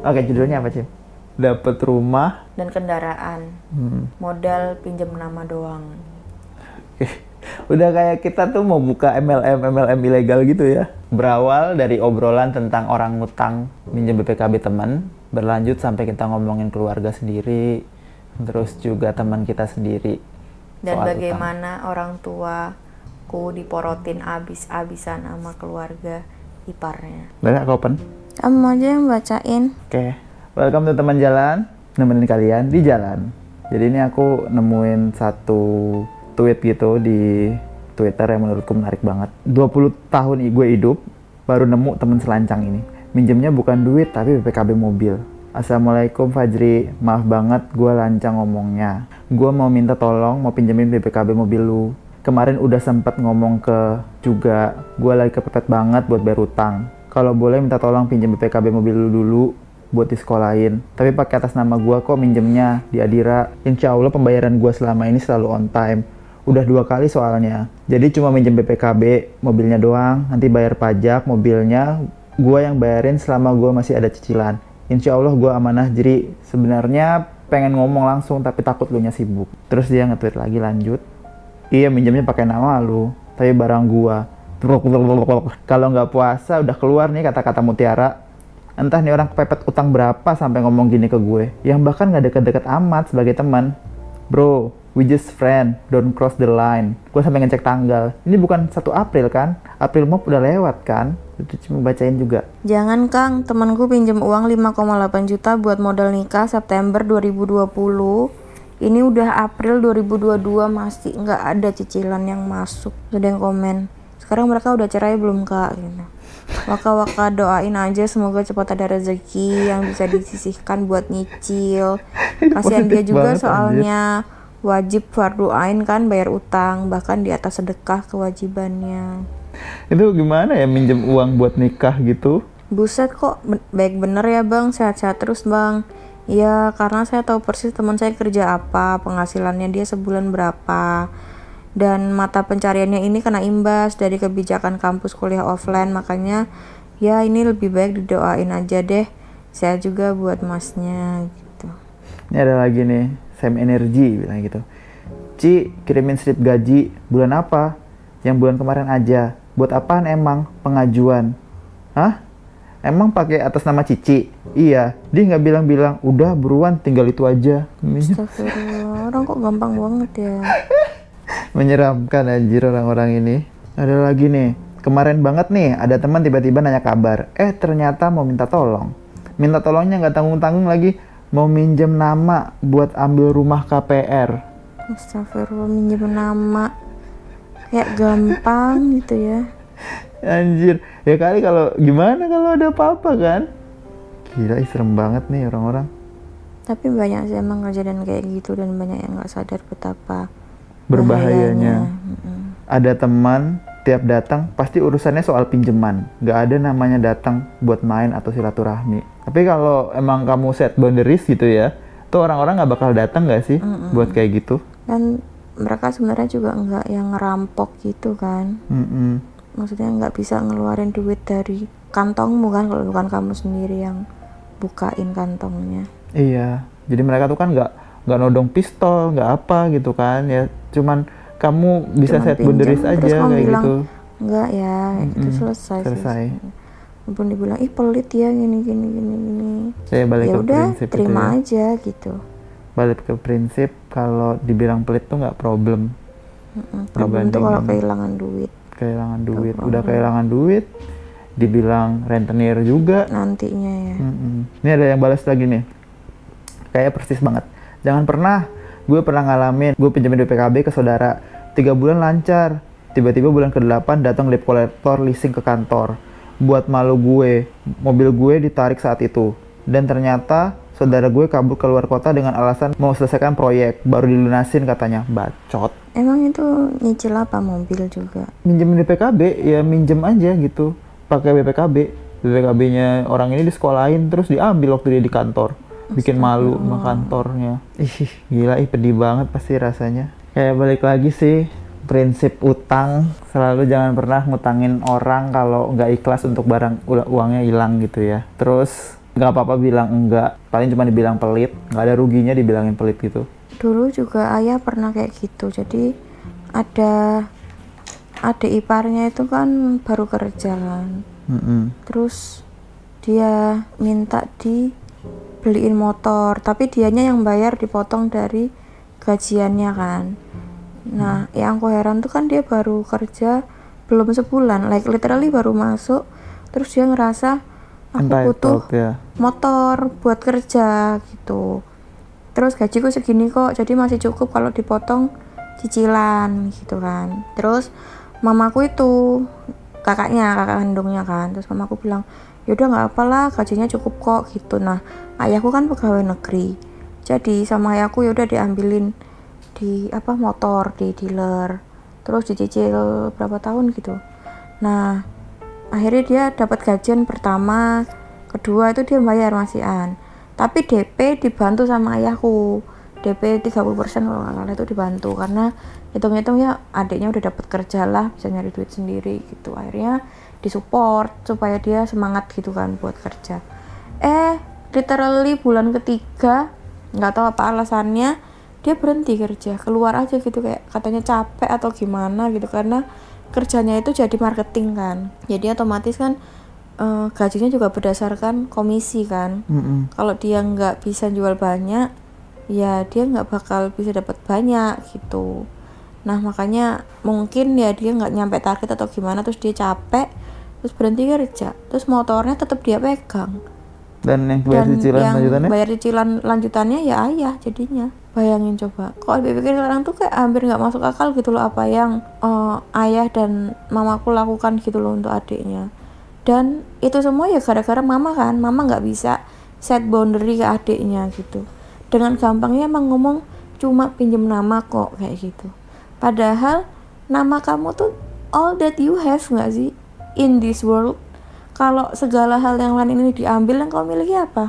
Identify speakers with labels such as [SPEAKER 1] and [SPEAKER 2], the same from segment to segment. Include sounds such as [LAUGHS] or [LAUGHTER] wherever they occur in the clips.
[SPEAKER 1] Oke, judulnya apa, Cim? Dapat rumah.
[SPEAKER 2] dan kendaraan
[SPEAKER 1] Hmm.
[SPEAKER 2] modal pinjam nama doang
[SPEAKER 1] Udah kayak kita tuh mau buka MLM MLM ilegal gitu ya. Berawal dari obrolan tentang orang ngutang minjem BPKB teman, berlanjut sampai kita ngomongin keluarga sendiri, terus juga teman kita sendiri.
[SPEAKER 2] dan
[SPEAKER 1] soal
[SPEAKER 2] bagaimana orang tuaku diporotin abis-abisan sama keluarga iparnya
[SPEAKER 1] utang. Banyak open.
[SPEAKER 3] Kamu aja yang bacain.
[SPEAKER 1] Oke, welcome to teman jalan, nemenin kalian di jalan. Jadi ini aku nemuin satu tweet gitu di Twitter yang menurutku menarik banget. 20 tahun gue hidup, baru nemu temen selancang ini. Minjemnya bukan duit tapi BPKB mobil. Assalamualaikum Fajri, maaf banget gue lancang ngomongnya. Gue mau minta tolong mau pinjemin BPKB mobil lu. Kemarin udah sempet ngomong ke juga, gue lagi kepepet banget buat bayar utang. Kalau boleh minta tolong pinjem BPKB mobil lu dulu buat disekolahin. Tapi pakai atas nama gue kok minjemnya di Adira. Insya Allah pembayaran gue selama ini selalu on time. Udah dua kali soalnya. Jadi cuma minjem BPKB mobilnya doang. Nanti bayar pajak mobilnya gue yang bayarin selama gue masih ada cicilan. Insya Allah gue amanah. Jadi sebenarnya pengen ngomong langsung tapi takut lu nya sibuk. Terus dia nge-tweet lagi lanjut. Iya minjemnya pakai nama lu, tapi barang gua. [LAUGHS] Kalau nggak puasa udah keluar nih kata-kata mutiara. Entah nih orang kepepet utang berapa sampai ngomong gini ke gue. Yang bahkan nggak deket-deket amat sebagai teman. Bro, we just friend, don't cross the line. Gue sampai ngecek tanggal. Ini bukan 1 April kan? April Mop udah lewat kan? Itu cuma bacain juga.
[SPEAKER 3] Jangan Kang, temanku pinjam uang 5,8 juta buat modal nikah September 2020. Ini udah April 2022 masih nggak ada cicilan yang masuk. Ada yang komen. Sekarang mereka udah cerai belum kak? Gitu. Waka-waka doain aja semoga cepat ada rezeki yang bisa disisihkan buat nyicil. Kasihan dia juga
[SPEAKER 1] banget,
[SPEAKER 3] soalnya wajib fardu ain kan bayar utang bahkan di atas sedekah kewajibannya.
[SPEAKER 1] Itu gimana ya minjem uang buat nikah gitu?
[SPEAKER 3] Buset kok baik bener ya bang, sehat-sehat terus bang. Iya karena saya tahu persis teman saya kerja apa, penghasilannya dia sebulan berapa. Dan mata pencariannya ini kena imbas dari kebijakan kampus kuliah offline, makanya ya ini lebih baik didoain aja deh. Saya juga buat masnya gitu.
[SPEAKER 1] Ini ada lagi nih, Sam Energy bilang gitu. Ci, kirimin slip gaji bulan apa? Yang bulan kemarin aja. Buat apaan emang pengajuan? Hah? Emang pakai atas nama Cici? Iya, dia nggak bilang-bilang. Udah buruan, tinggal itu aja.
[SPEAKER 3] Astagfirullah, orang kok gampang banget ya. [LAUGHS]
[SPEAKER 1] Menyeramkan anjir orang-orang ini. Ada lagi nih, kemarin banget nih ada teman tiba-tiba nanya kabar. Eh ternyata mau minta tolong. Minta tolongnya nggak tanggung-tanggung lagi. Mau minjem nama buat ambil rumah KPR.
[SPEAKER 3] Astagfirullah minjem nama. Kayak gampang [LAUGHS] gitu ya.
[SPEAKER 1] Anjir, ya kali kalau gimana kalau ada apa-apa kan? Gila, serem banget nih orang-orang.
[SPEAKER 3] Tapi banyak sih emang kejadian kayak gitu dan banyak yang nggak sadar betapa
[SPEAKER 1] Berbahayanya.
[SPEAKER 3] Mm-mm.
[SPEAKER 1] Ada teman tiap datang pasti urusannya soal pinjaman. Gak ada namanya datang buat main atau silaturahmi. Tapi kalau emang kamu set boundaries gitu ya, tuh orang-orang nggak bakal datang nggak sih buat kayak gitu?
[SPEAKER 3] Dan mereka sebenarnya juga nggak yang ngerampok gitu kan.
[SPEAKER 1] Mm-mm.
[SPEAKER 3] Maksudnya nggak bisa ngeluarin duit dari kantongmu kan kalau bukan kamu sendiri yang bukain kantongnya.
[SPEAKER 1] Iya, jadi mereka tuh kan nggak nggak nodong pistol, nggak apa gitu kan ya. Cuman kamu bisa
[SPEAKER 3] Cuman
[SPEAKER 1] set boundaries aja
[SPEAKER 3] terus
[SPEAKER 1] kayak
[SPEAKER 3] bilang,
[SPEAKER 1] gitu.
[SPEAKER 3] Enggak ya, itu
[SPEAKER 1] Mm-mm,
[SPEAKER 3] selesai.
[SPEAKER 1] selesai.
[SPEAKER 3] Walaupun dibilang ih pelit ya gini gini gini gini.
[SPEAKER 1] Saya balik
[SPEAKER 3] Ya
[SPEAKER 1] ke
[SPEAKER 3] udah
[SPEAKER 1] prinsip itu
[SPEAKER 3] terima
[SPEAKER 1] ya.
[SPEAKER 3] aja gitu.
[SPEAKER 1] Balik ke prinsip kalau dibilang pelit tuh nggak problem.
[SPEAKER 3] Mm-mm. Problem tuh kalau kehilangan duit
[SPEAKER 1] Kehilangan duit,
[SPEAKER 3] problem.
[SPEAKER 1] udah kehilangan duit, dibilang rentenir juga.
[SPEAKER 3] nantinya ya.
[SPEAKER 1] Mm-mm. Ini ada yang balas lagi nih. Kayak persis banget. Jangan pernah. Gue pernah ngalamin. Gue pinjemin BPKB ke saudara. Tiga bulan lancar. Tiba-tiba bulan ke-8 datang debt collector leasing ke kantor. Buat malu gue. Mobil gue ditarik saat itu. Dan ternyata saudara gue kabur keluar kota dengan alasan mau selesaikan proyek. Baru dilunasin katanya. Bacot.
[SPEAKER 3] Emang itu nyicil apa mobil juga?
[SPEAKER 1] Minjemin BPKB ya minjem aja gitu. Pakai BPKB. BPKB-nya orang ini disekolahin terus diambil waktu dia di kantor. Bikin malu sama kantornya. Ih, gila ih pedih banget pasti rasanya. Kayak balik lagi sih prinsip utang selalu jangan pernah ngutangin orang kalau nggak ikhlas untuk barang uangnya hilang gitu ya. Terus nggak apa-apa bilang enggak paling cuma dibilang pelit nggak ada ruginya dibilangin pelit gitu
[SPEAKER 3] dulu juga ayah pernah kayak gitu jadi ada adik iparnya itu kan baru kerja kan
[SPEAKER 1] Mm-mm.
[SPEAKER 3] terus dia minta dibeliin motor tapi dianya yang bayar dipotong dari gajiannya kan. Nah yang aku heran tuh kan dia baru kerja belum sebulan like literally baru masuk terus dia ngerasa aku butuh
[SPEAKER 1] ya.
[SPEAKER 3] motor buat kerja gitu. Terus gajiku segini kok jadi masih cukup kalau dipotong cicilan gitu kan. Terus mamaku itu kakaknya kakak kandungnya kan terus mamaku bilang yaudah nggak apalah gajinya cukup kok gitu. Nah ayahku kan pegawai negeri. Jadi sama ayahku yaudah diambilin di apa motor di dealer terus dicicil berapa tahun gitu. Nah akhirnya dia dapat gajian pertama kedua itu dia bayar masihan. Tapi DP dibantu sama ayahku. DP 30% kalau nggak salah itu dibantu karena hitung-hitung ya adiknya udah dapat kerja lah bisa nyari duit sendiri gitu. Akhirnya disupport supaya dia semangat gitu kan buat kerja. Eh literally bulan ketiga nggak tahu apa alasannya dia berhenti kerja keluar aja gitu kayak katanya capek atau gimana gitu karena kerjanya itu jadi marketing kan. Jadi otomatis kan eh, gajinya juga berdasarkan komisi kan.
[SPEAKER 1] Mm-mm.
[SPEAKER 3] kalau dia nggak bisa jual banyak ya dia nggak bakal bisa dapat banyak gitu. Nah makanya mungkin ya dia nggak nyampe target atau gimana terus dia capek terus berhenti kerja. Terus motornya tetap dia pegang.
[SPEAKER 1] Dan yang bayar
[SPEAKER 3] dan
[SPEAKER 1] cicilan
[SPEAKER 3] yang
[SPEAKER 1] lanjutannya?
[SPEAKER 3] bayar cicilan lanjutannya ya ayah jadinya. Bayangin coba. Kok dipikir sekarang tuh kayak hampir nggak masuk akal gitu loh apa yang eh, ayah dan mamaku lakukan gitu loh untuk adiknya. Dan itu semua ya gara-gara mama kan. Mama nggak bisa set boundary ke adiknya gitu. Dengan gampangnya emang ngomong cuma pinjem nama kok kayak gitu. Padahal nama kamu tuh all that you have nggak sih in this world kalau segala hal yang lain ini diambil yang kau miliki apa?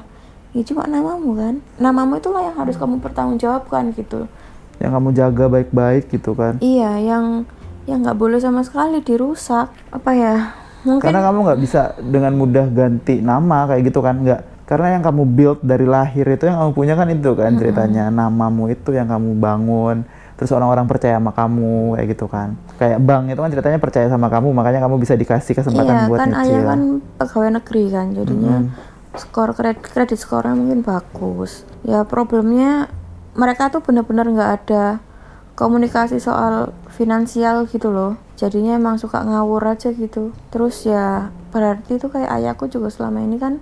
[SPEAKER 3] Ya cuma namamu kan? Namamu itulah yang harus kamu pertanggungjawabkan gitu.
[SPEAKER 1] Yang kamu jaga baik-baik gitu kan?
[SPEAKER 3] Iya yang yang nggak boleh sama sekali dirusak. Apa ya? Mungkin
[SPEAKER 1] karena kamu nggak bisa dengan mudah ganti nama kayak gitu kan? Nggak. Karena yang kamu build dari lahir itu yang kamu punya kan itu kan ceritanya. Namamu itu yang kamu bangun terus orang-orang percaya sama kamu kayak gitu kan kayak bank itu kan ceritanya percaya sama kamu makanya kamu bisa dikasih kesempatan
[SPEAKER 3] iya
[SPEAKER 1] buat
[SPEAKER 3] kan
[SPEAKER 1] nyicil.
[SPEAKER 3] ayah kan pegawai negeri kan jadinya skor kredit kredit skornya mungkin bagus. Ya problemnya mereka tuh bener-bener nggak ada komunikasi soal finansial gitu loh. Jadinya emang suka ngawur aja gitu. Terus ya berarti tuh kayak ayahku juga selama ini kan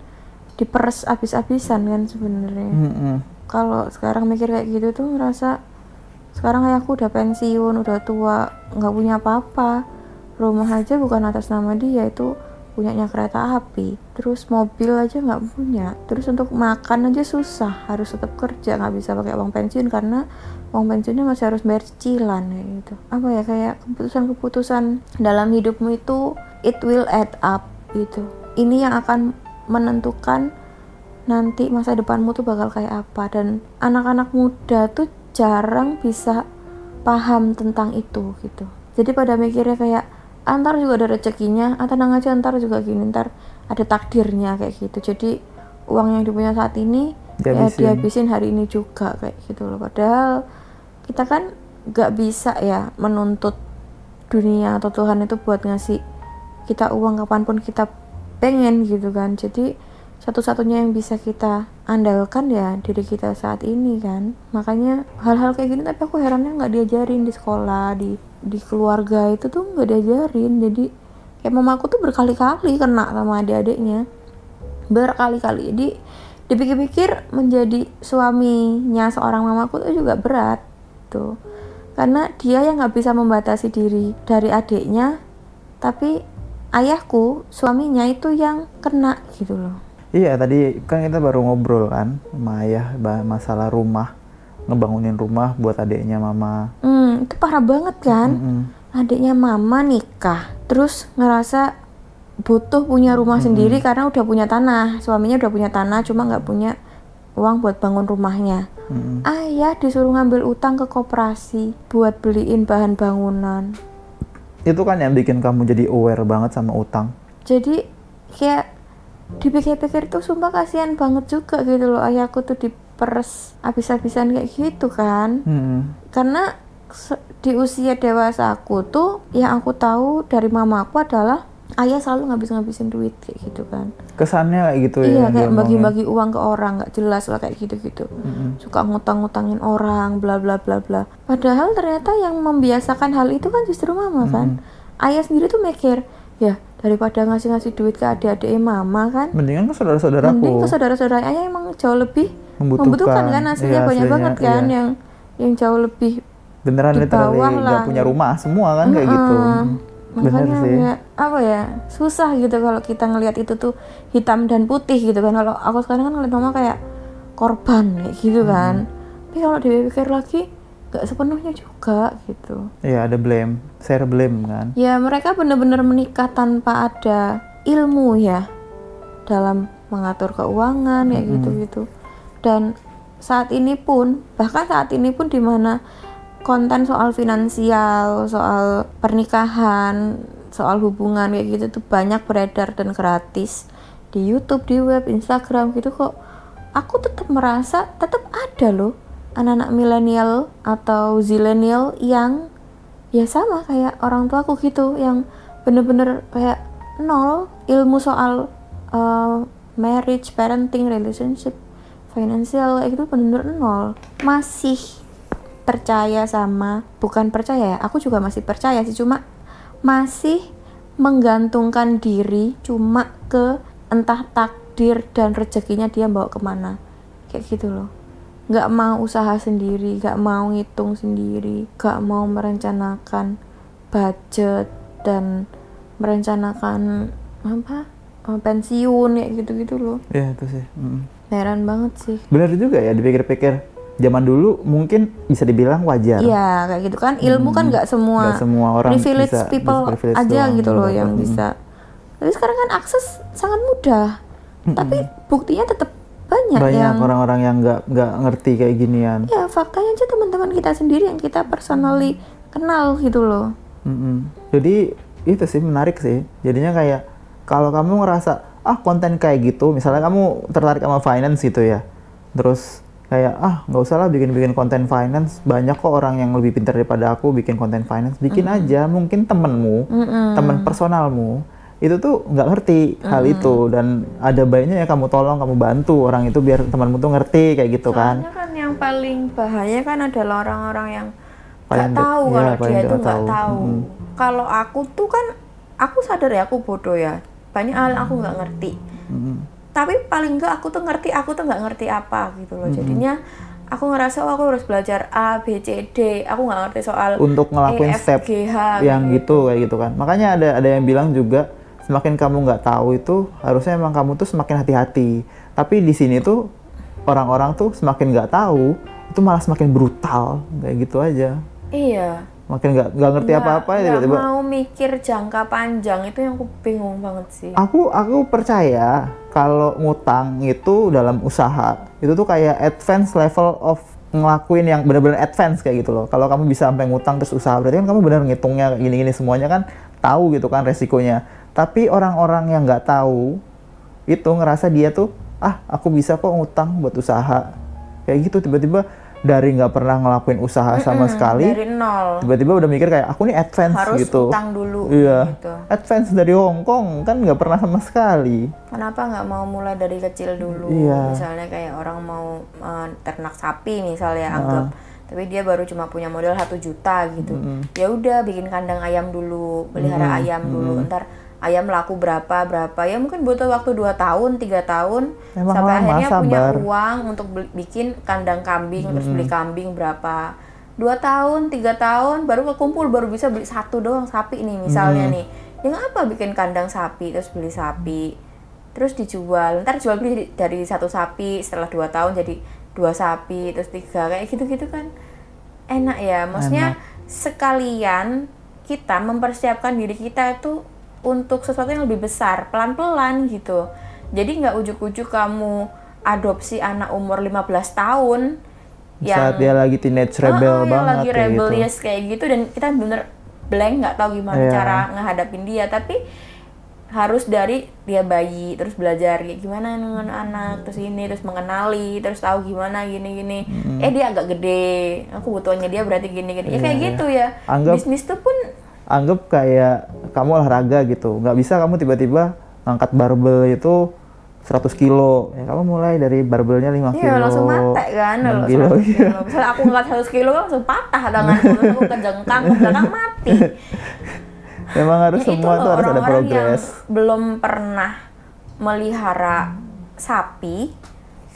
[SPEAKER 3] diperes abis-abisan kan sebenarnya.
[SPEAKER 1] Mm-mm.
[SPEAKER 3] kalau sekarang mikir kayak gitu tuh ngerasa sekarang ayahku udah pensiun udah tua nggak punya apa-apa. Rumah aja bukan atas nama dia itu punyanya kereta api. Terus mobil aja nggak punya. Terus untuk makan aja susah harus tetap kerja nggak bisa pakai uang pensiun karena uang pensiunnya masih harus bayar cicilan kayak gitu. Apa ya kayak keputusan-keputusan dalam hidupmu itu it will add up gitu. Ini yang akan menentukan nanti masa depanmu tuh bakal kayak apa. Dan anak-anak muda tuh jarang bisa paham tentang itu gitu. Jadi pada mikirnya kayak antar juga ada rezekinya ah, tenang aja antar juga gini ntar ada takdirnya kayak gitu. Jadi uang yang dipunya saat ini ya
[SPEAKER 1] Dihabisin.
[SPEAKER 3] dihabisin hari ini juga kayak gitu loh. Padahal kita kan nggak bisa ya menuntut dunia atau Tuhan itu buat ngasih kita uang kapan pun kita pengen gitu kan. Jadi satu-satunya yang bisa kita andalkan ya diri kita saat ini kan? Makanya hal-hal kayak gini tapi aku herannya nggak diajarin di sekolah di di keluarga itu tuh nggak diajarin. Jadi kayak mamaku tuh berkali-kali kena sama adik-adiknya. Berkali-kali. Jadi dipikir-pikir menjadi suaminya seorang mamaku tuh juga berat tuh. Karena dia yang nggak bisa membatasi diri dari adiknya tapi ayahku suaminya itu yang kena gitu loh
[SPEAKER 1] Iya tadi kan kita baru ngobrol kan sama ayah masalah rumah ngebangunin rumah buat adiknya mama.
[SPEAKER 3] hmm itu parah banget kan
[SPEAKER 1] Mm-mm.
[SPEAKER 3] adiknya mama nikah terus ngerasa butuh punya rumah sendiri karena udah punya tanah suaminya udah punya tanah cuma nggak punya uang buat bangun rumahnya
[SPEAKER 1] Mm-mm.
[SPEAKER 3] ayah disuruh ngambil utang ke koperasi buat beliin bahan bangunan
[SPEAKER 1] Itu kan yang bikin kamu jadi aware banget sama utang.
[SPEAKER 3] jadi kayak dipikir-pikir tuh sumpah kasihan banget juga gitu loh ayahku tuh diperes habis-habisan kayak gitu kan.
[SPEAKER 1] Mm-mm.
[SPEAKER 3] karena di usia dewasa aku tuh yang aku tahu dari mamaku adalah ayah selalu ngabis-ngabisin duit kayak gitu kan.
[SPEAKER 1] Kesannya kayak gitu ya
[SPEAKER 3] iya kayak bagi-bagi uang ke orang nggak jelas lah kayak gitu-gitu.
[SPEAKER 1] Mm-mm.
[SPEAKER 3] suka ngutang-ngutangin orang bla bla bla bla. Padahal ternyata yang membiasakan hal itu kan justru mama kan. Ayah sendiri tuh mikir ya daripada ngasih-ngasih duit ke adik-adik mama kan?
[SPEAKER 1] Mendingan ke saudara-saudaraku.
[SPEAKER 3] Mending ke saudara-saudara ayah emang jauh lebih
[SPEAKER 1] Membutuhkan.
[SPEAKER 3] membutuhkan, kan? Hasilnya
[SPEAKER 1] Iya,
[SPEAKER 3] banyak banget kan?
[SPEAKER 1] iya.
[SPEAKER 3] yang yang jauh lebih
[SPEAKER 1] beneran
[SPEAKER 3] di bawah lah.
[SPEAKER 1] punya rumah semua kan? Kayak gitu.
[SPEAKER 3] Heeh.
[SPEAKER 1] bener
[SPEAKER 3] makanya
[SPEAKER 1] sih.
[SPEAKER 3] ya, apa ya susah gitu kalau kita ngelihat itu tuh hitam dan putih gitu kan. Kalau aku sekarang kan ngeliat mama kayak korban kayak gitu kan. Tapi kalau dipikir lagi nggak sepenuhnya juga gitu.
[SPEAKER 1] Iya ada blame share blame kan?
[SPEAKER 3] Ya mereka benar-benar menikah tanpa ada ilmu ya dalam mengatur keuangan kayak gitu-gitu. Dan saat ini pun bahkan saat ini pun di mana konten soal finansial soal pernikahan soal hubungan kayak gitu tuh banyak beredar dan gratis di YouTube di web Instagram gitu. Kok aku tetap merasa tetap ada loh anak-anak milenial atau zilenial yang ya sama kayak orang tua aku gitu yang bener-bener kayak nol ilmu soal uh, marriage, parenting, relationship, financial gitu bener-bener nol. Masih percaya sama bukan percaya ya aku juga masih percaya sih cuma masih menggantungkan diri cuma ke entah takdir dan rezekinya dia bawa ke mana. Kayak gitu loh nggak mau usaha sendiri nggak mau ngitung sendiri nggak mau merencanakan budget dan merencanakan apa eh, pensiun ya gitu-gitu loh.
[SPEAKER 1] Iya itu sih. Mm.
[SPEAKER 3] heran banget sih.
[SPEAKER 1] Bener juga ya dipikir-pikir. Zaman dulu mungkin bisa dibilang wajar.
[SPEAKER 3] Iya kayak gitu kan. Ilmu kan nggak semua
[SPEAKER 1] Nggak semua orang
[SPEAKER 3] privilege
[SPEAKER 1] bisa-
[SPEAKER 3] people
[SPEAKER 1] bisa privilege
[SPEAKER 3] aja
[SPEAKER 1] doang
[SPEAKER 3] gitu loh yang bisa. Tapi sekarang kan akses sangat mudah. Tapi buktinya tetap banyak,
[SPEAKER 1] banyak
[SPEAKER 3] yang
[SPEAKER 1] orang-orang yang nggak nggak ngerti kayak ginian.
[SPEAKER 3] Ya faktanya aja teman-teman kita sendiri yang kita personally kenal gitu loh.
[SPEAKER 1] Mm-mm. Jadi itu sih menarik sih. Jadinya kayak kalau kamu ngerasa ah konten kayak gitu, misalnya kamu tertarik sama finance gitu ya, terus kayak ah nggak usah lah bikin-bikin konten finance, banyak kok orang yang lebih pintar daripada aku bikin konten finance, bikin aja. Mungkin temenmu, temen personalmu itu tuh nggak ngerti hal itu dan ada baiknya ya kamu tolong, kamu bantu orang itu biar temanmu tuh ngerti kayak gitu kan.
[SPEAKER 2] Soalnya kan yang paling bahaya kan adalah orang-orang yang nggak tahu
[SPEAKER 1] iya,
[SPEAKER 2] kalau dia itu
[SPEAKER 1] nggak tahu.
[SPEAKER 2] tahu. Kalau aku tuh kan aku sadar ya aku bodoh ya. Banyak hal yang aku nggak ngerti.
[SPEAKER 1] Mm-mm.
[SPEAKER 2] Tapi paling nggak aku tuh ngerti aku tuh nggak ngerti apa gitu loh. Jadinya aku ngerasa oh aku harus belajar A B C D. Aku nggak ngerti soal
[SPEAKER 1] untuk ngelakuin
[SPEAKER 2] E, F,
[SPEAKER 1] step
[SPEAKER 2] G, H,
[SPEAKER 1] yang gitu kayak gitu kan makanya ada ada yang bilang juga semakin kamu nggak tahu itu harusnya emang kamu tuh semakin hati-hati tapi di sini tuh orang-orang tuh semakin nggak tahu itu malah semakin brutal kayak gitu aja
[SPEAKER 2] Iya.
[SPEAKER 1] makin nggak nggak ngerti apa-apa ya tiba-tiba
[SPEAKER 2] mau mikir jangka panjang itu yang aku bingung banget sih.
[SPEAKER 1] aku aku percaya kalau ngutang itu dalam usaha itu tuh kayak advance level of ngelakuin yang benar-benar advance kayak gitu loh. Kalau kamu bisa sampai ngutang terus usaha berarti kan kamu benar ngitungnya kayak gini-gini semuanya kan tahu gitu kan resikonya. Tapi orang-orang yang nggak tahu itu ngerasa dia tuh ah aku bisa kok ngutang buat usaha kayak gitu tiba-tiba dari nggak pernah ngelakuin usaha sama sekali
[SPEAKER 2] Dari nol.
[SPEAKER 1] tiba-tiba udah mikir kayak aku nih advance
[SPEAKER 2] Harus
[SPEAKER 1] gitu.
[SPEAKER 2] utang dulu
[SPEAKER 1] Iya.
[SPEAKER 2] gitu.
[SPEAKER 1] Advance dari Hong Kong kan nggak pernah sama sekali.
[SPEAKER 2] Kenapa nggak mau mulai dari kecil dulu?
[SPEAKER 1] Iya.
[SPEAKER 2] Misalnya kayak orang mau eh, ternak sapi misalnya anggap, tapi dia baru cuma punya modal satu juta gitu. Ya udah bikin kandang ayam dulu, pelihara ayam dulu. Ntar ayam laku berapa berapa. Ya mungkin butuh waktu 2 tahun tiga tahun.
[SPEAKER 1] Emang
[SPEAKER 2] sampai
[SPEAKER 1] lama,
[SPEAKER 2] akhirnya punya
[SPEAKER 1] sabar.
[SPEAKER 2] uang untuk beli- bikin kandang kambing terus beli kambing berapa. Dua tahun tiga tahun baru kekumpul baru bisa beli satu doang sapi nih misalnya nih. Ya nggak apa bikin kandang sapi terus beli sapi. Terus dijual. Ntar jual beli dari satu sapi setelah dua tahun jadi dua sapi terus tiga. Kayak gitu gitu kan. Enak ya. Maksudnya sekalian kita mempersiapkan diri kita itu untuk sesuatu yang lebih besar pelan-pelan gitu. Jadi nggak ujuk-ujuk kamu adopsi anak umur 15 tahun
[SPEAKER 1] Saat dia lagi teenage
[SPEAKER 2] Oh,
[SPEAKER 1] rebel
[SPEAKER 2] yang
[SPEAKER 1] banget
[SPEAKER 2] lagi
[SPEAKER 1] kayak gitu.
[SPEAKER 2] rebellious kayak gitu dan kita bener blank nggak tahu gimana
[SPEAKER 1] Iya.
[SPEAKER 2] cara ngehadapin dia. Tapi
[SPEAKER 3] harus dari dia bayi terus belajar kayak gimana dengan anak terus ini terus mengenali terus tahu gimana gini gini. Eh dia agak gede. Aku butuhnya dia berarti gini gini. Ya kayak
[SPEAKER 1] Iya,
[SPEAKER 3] gitu ya.
[SPEAKER 1] Anggap-
[SPEAKER 3] bisnis tuh pun
[SPEAKER 1] anggap kayak kamu olahraga gitu nggak bisa kamu tiba-tiba ngangkat barbel itu 100 kilo ya kamu mulai dari barbelnya 5 kilo
[SPEAKER 3] Iya langsung mate kan
[SPEAKER 1] 6
[SPEAKER 3] kalau
[SPEAKER 1] kilo
[SPEAKER 3] 100
[SPEAKER 1] iya.
[SPEAKER 3] kilo. Misalnya aku ngeliat 100 kilo langsung patah tanganku, [LAUGHS] terus aku kejengkang, ke belakang mati. [LAUGHS]
[SPEAKER 1] memang harus
[SPEAKER 3] Ya,
[SPEAKER 1] semua
[SPEAKER 3] loh,
[SPEAKER 1] tuh harus ada progres
[SPEAKER 3] belum pernah melihara sapi,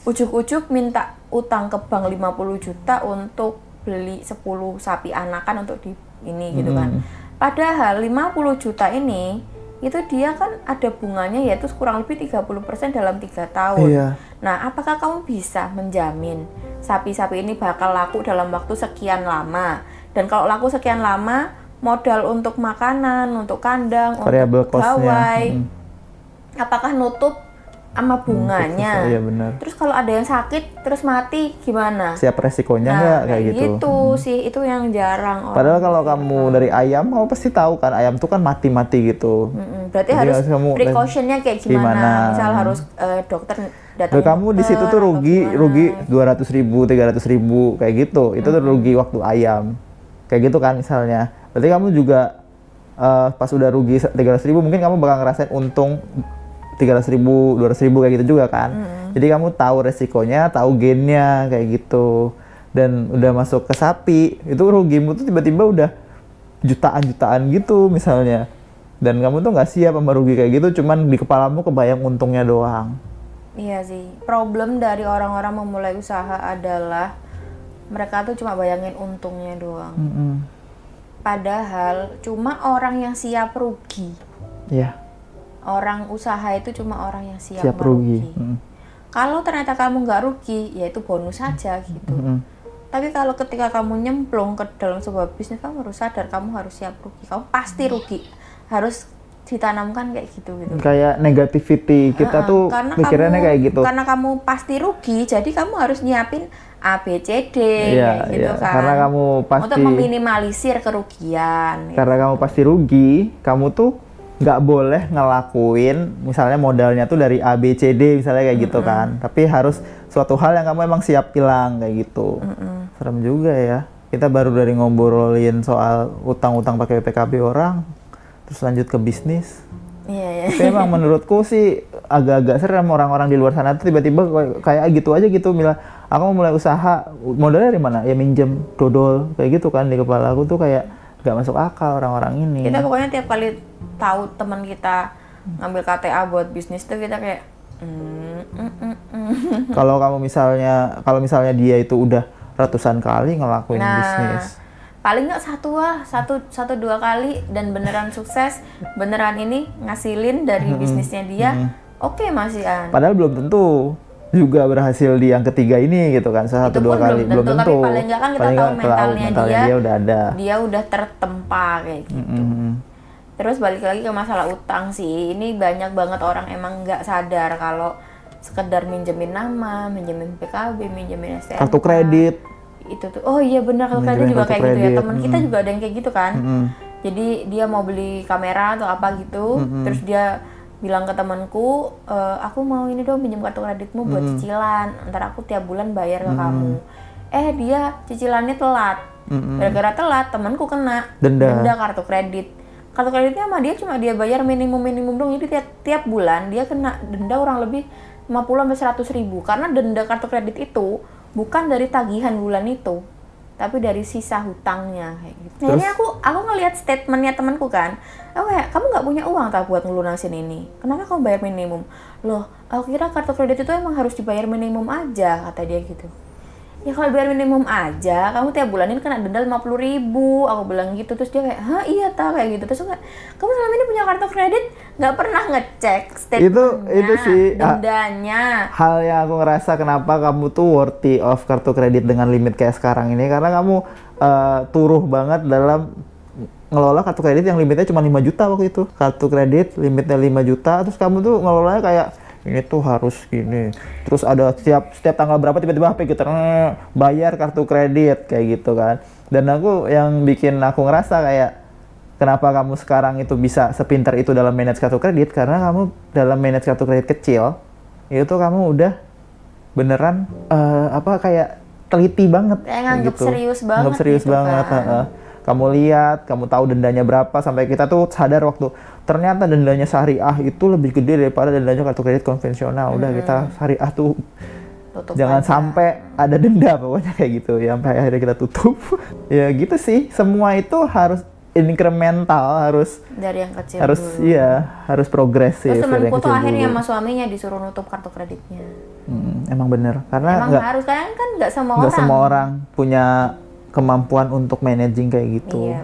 [SPEAKER 3] ujuk-ujuk minta utang ke bank 50 juta untuk beli 10 sapi anakan untuk di ini gitu kan. Padahal 50 juta ini itu dia kan ada bunganya yaitu kurang lebih 30% dalam tiga tahun.
[SPEAKER 1] Iya.
[SPEAKER 3] Nah, apakah kamu bisa menjamin sapi-sapi ini bakal laku dalam waktu sekian lama? Dan kalau laku sekian lama, modal untuk makanan, untuk kandang,
[SPEAKER 1] variabel
[SPEAKER 3] untuk gawai,
[SPEAKER 1] Mm,
[SPEAKER 3] apakah nutup sama bunganya?
[SPEAKER 1] iya benar
[SPEAKER 3] Terus kalau ada yang sakit terus mati gimana?
[SPEAKER 1] siap resikonya
[SPEAKER 3] Nah,
[SPEAKER 1] nggak kayak gitu
[SPEAKER 3] sih, itu yang jarang orang.
[SPEAKER 1] Padahal kalau kamu dari ayam, kamu pasti tahu kan ayam tuh kan mati-mati gitu.
[SPEAKER 3] Mm-mm, Berarti
[SPEAKER 1] Jadi
[SPEAKER 3] harus
[SPEAKER 1] kamu-
[SPEAKER 3] precautionnya kayak gimana?
[SPEAKER 1] gimana?
[SPEAKER 3] Misal harus eh, dokter datang.
[SPEAKER 1] Kamu di situ tuh rugi, rugi 200 ribu, 300 ribu kayak gitu. Itu tuh rugi waktu ayam. Kayak gitu kan misalnya. Berarti kamu juga eh, pas udah rugi 300 ribu, mungkin kamu bakal ngerasain untung 300 ribu, 200 ribu kayak gitu juga kan. Jadi kamu tahu resikonya, tahu gainnya kayak gitu. Dan udah masuk ke sapi, itu rugimu tuh tiba-tiba udah jutaan-jutaan gitu misalnya. Dan kamu tuh nggak siap sama rugi kayak gitu, cuman di kepalamu kebayang untungnya doang.
[SPEAKER 3] Iya sih. Problem dari orang-orang memulai usaha adalah mereka tuh cuma bayangin untungnya doang.
[SPEAKER 1] Mm-mm.
[SPEAKER 3] Padahal cuma orang yang siap rugi.
[SPEAKER 1] Iya,
[SPEAKER 3] Orang usaha itu cuma orang yang siap,
[SPEAKER 1] siap rugi.
[SPEAKER 3] merugi.
[SPEAKER 1] Mm.
[SPEAKER 3] Kalau ternyata kamu nggak rugi, ya itu bonus saja gitu.
[SPEAKER 1] Mm-mm.
[SPEAKER 3] Tapi kalau ketika kamu nyemplung ke dalam sebuah bisnis, kamu harus sadar kamu harus siap rugi. Kamu pasti rugi. Harus ditanamkan kayak gitu gitu.
[SPEAKER 1] Kayak negativity kita
[SPEAKER 3] Heeh,
[SPEAKER 1] tuh
[SPEAKER 3] karena
[SPEAKER 1] pikirannya
[SPEAKER 3] kamu-
[SPEAKER 1] kayak gitu.
[SPEAKER 3] Karena kamu pasti rugi, jadi kamu harus nyiapin A, B, C, D,
[SPEAKER 1] Iya,
[SPEAKER 3] kayak gitu
[SPEAKER 1] iya.
[SPEAKER 3] kan.
[SPEAKER 1] Karena kamu pasti
[SPEAKER 3] untuk meminimalisir kerugian. gitu.
[SPEAKER 1] karena kamu pasti rugi, kamu tuh nggak boleh ngelakuin misalnya modalnya tuh dari A B C D misalnya kayak gitu kan. Tapi harus suatu hal yang kamu emang siap hilang kayak gitu. Serem juga ya. Kita baru dari ngobrolin soal utang-utang pakai PKB orang, terus lanjut ke bisnis.
[SPEAKER 3] Iya, iya.
[SPEAKER 1] Tapi emang menurutku sih agak-agak serem orang-orang di luar sana tuh tiba-tiba kayak- kayak gitu aja gitu Mila. Aku mau mulai usaha, modalnya dari mana? Ya minjem, dodol, kayak gitu kan di kepala aku tuh kayak nggak masuk akal orang-orang ini.
[SPEAKER 3] Kita pokoknya tiap kali tahu teman kita ngambil KTA buat bisnis tuh kita kayak mm, mm, mm, mm. [LAUGHS]
[SPEAKER 1] Kalau kamu misalnya, kalau misalnya dia itu udah ratusan kali ngelakuin
[SPEAKER 3] Nah,
[SPEAKER 1] bisnis,
[SPEAKER 3] paling nggak satu lah, satu satu dua kali dan beneran sukses, beneran ini ngasilin dari bisnisnya dia, oke Mas Ian.
[SPEAKER 1] padahal belum tentu juga berhasil di yang ketiga ini gitu kan, satu
[SPEAKER 3] Itu
[SPEAKER 1] dua kali
[SPEAKER 3] belum tentu, tapi paling nggak kan kita
[SPEAKER 1] Paling
[SPEAKER 3] tahu
[SPEAKER 1] nggak
[SPEAKER 3] mentalnya dia.
[SPEAKER 1] udah ada.
[SPEAKER 3] Dia udah tertempa kayak gitu.
[SPEAKER 1] Mm-mm.
[SPEAKER 3] Terus balik lagi ke masalah utang sih, ini banyak banget orang emang nggak sadar kalau sekedar minjemin nama, minjemin PKB, minjemin STNK.
[SPEAKER 1] Kartu kredit,
[SPEAKER 3] Itu tuh, oh iya benar kartu kredit juga kayak gitu ya.
[SPEAKER 1] kredit,
[SPEAKER 3] Temen kita juga ada yang kayak gitu kan.
[SPEAKER 1] Mm-mm.
[SPEAKER 3] Jadi dia mau beli kamera atau apa gitu, terus dia bilang ke temanku, "E, aku mau ini dong pinjam kartu kreditmu buat cicilan, ntar aku tiap bulan bayar ke kamu. Eh dia cicilannya telat, gara-gara telat temanku kena
[SPEAKER 1] Denda.
[SPEAKER 3] kartu kredit. Kartu kreditnya sama dia cuma dia bayar minimum minimum dong, jadi tiap tiap bulan dia kena denda kurang lebih 50 sampai 100 ribu. Karena denda kartu kredit itu bukan dari tagihan bulan itu tapi dari sisa hutangnya kayak gitu. Nah, ini aku aku ngelihat statementnya temanku kan, aku kayak kamu nggak punya uang tak buat ngelunasin ini, kenapa kamu bayar minimum? Loh, aku kira kartu kredit itu emang harus dibayar minimum aja kata dia gitu. Ya kalau bayar minimum aja, kamu tiap bulan ini kena denda 50 ribu, aku bilang gitu terus dia kayak, hah iya tak kayak gitu. Terus kayak, kamu selama ini punya kartu kredit? Nggak pernah ngecek statementnya,
[SPEAKER 1] itu sih, ah,
[SPEAKER 3] dendanya.
[SPEAKER 1] hal yang aku ngerasa kenapa kamu tuh worthy of kartu kredit dengan limit kayak sekarang ini. Karena kamu eh, turuh banget dalam ngelola kartu kredit yang limitnya cuma 5 juta waktu itu. Kartu kredit limitnya 5 juta terus kamu tuh ngelolanya kayak ini tuh harus gini terus ada setiap setiap tanggal berapa tiba-tiba HP kita "Eh, bayar kartu kredit kayak gitu kan dan aku yang bikin aku ngerasa kayak kenapa kamu sekarang itu bisa sepintar itu dalam manage kartu kredit karena kamu dalam manage kartu kredit kecil itu kamu udah beneran eh, apa kayak teliti banget
[SPEAKER 3] Kayak nganggep
[SPEAKER 1] gitu.
[SPEAKER 3] serius banget
[SPEAKER 1] Nganggep serius
[SPEAKER 3] gitu
[SPEAKER 1] banget
[SPEAKER 3] kan.
[SPEAKER 1] kamu lihat kamu tahu dendanya berapa sampai kita tuh sadar waktu ternyata dendanya syariah itu lebih gede daripada dendanya kartu kredit konvensional udah kita syariah tuh
[SPEAKER 3] tutup
[SPEAKER 1] jangan
[SPEAKER 3] aja.
[SPEAKER 1] sampai ada denda pokoknya kayak gitu ya sampai akhirnya kita tutup [LAUGHS] ya gitu sih semua itu harus incremental harus
[SPEAKER 3] dari yang kecil
[SPEAKER 1] harus
[SPEAKER 3] dulu.
[SPEAKER 1] iya harus progresif
[SPEAKER 3] Terus temanku tuh akhirnya
[SPEAKER 1] dulu.
[SPEAKER 3] sama suaminya disuruh nutup kartu kreditnya.
[SPEAKER 1] Hmm, emang bener karena
[SPEAKER 3] Emang
[SPEAKER 1] nggak
[SPEAKER 3] harus kan kan nggak semua
[SPEAKER 1] nggak
[SPEAKER 3] orang.
[SPEAKER 1] semua orang punya kemampuan untuk managing kayak gitu
[SPEAKER 3] Iya.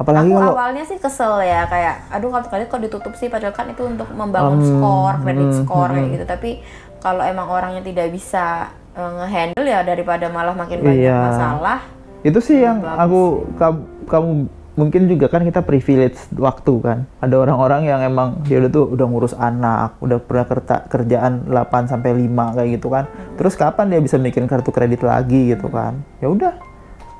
[SPEAKER 1] Apalagi
[SPEAKER 3] aku
[SPEAKER 1] kalau
[SPEAKER 3] awalnya sih kesel ya kayak aduh kartu kredit kok ditutup sih? Padahal kan itu untuk membangun
[SPEAKER 1] Hmm,
[SPEAKER 3] skor kredit
[SPEAKER 1] hmm,
[SPEAKER 3] skor kayak
[SPEAKER 1] hmm.
[SPEAKER 3] gitu. Tapi kalau emang orangnya tidak bisa eh, ngehandle ya daripada malah makin banyak
[SPEAKER 1] Iya.
[SPEAKER 3] masalah
[SPEAKER 1] itu sih yang aku kamu, kamu mungkin juga kan kita privilege waktu kan. Ada orang-orang yang emang dia udah tuh udah ngurus anak udah pernah kerta, kerjaan 8 sampai 5 kayak gitu kan. Terus kapan dia bisa bikin kartu kredit lagi gitu kan? Ya udah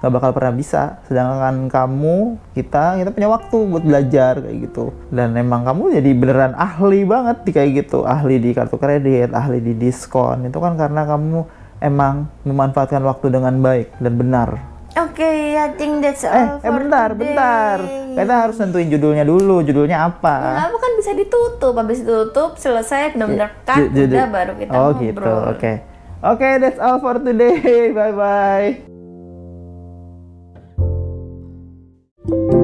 [SPEAKER 1] nggak bakal pernah bisa sedangkan kamu kita kita punya waktu buat belajar kayak gitu dan emang kamu jadi beneran ahli banget di kayak gitu ahli di kartu kredit ahli di diskon itu kan karena kamu emang memanfaatkan waktu dengan baik dan benar
[SPEAKER 3] oke I think that's
[SPEAKER 1] Eh,
[SPEAKER 3] all
[SPEAKER 1] eh
[SPEAKER 3] for
[SPEAKER 1] bentar,
[SPEAKER 3] today.
[SPEAKER 1] bentar. Kita harus nentuin judulnya dulu. Judulnya apa?
[SPEAKER 3] Kenapa kan bisa ditutup habis ditutup selesai benar-benar cut
[SPEAKER 1] judul-
[SPEAKER 3] udah baru kita
[SPEAKER 1] Oh
[SPEAKER 3] ngobrol
[SPEAKER 1] gitu, oke. Oke, that's all for today. [LAUGHS] Bye bye. you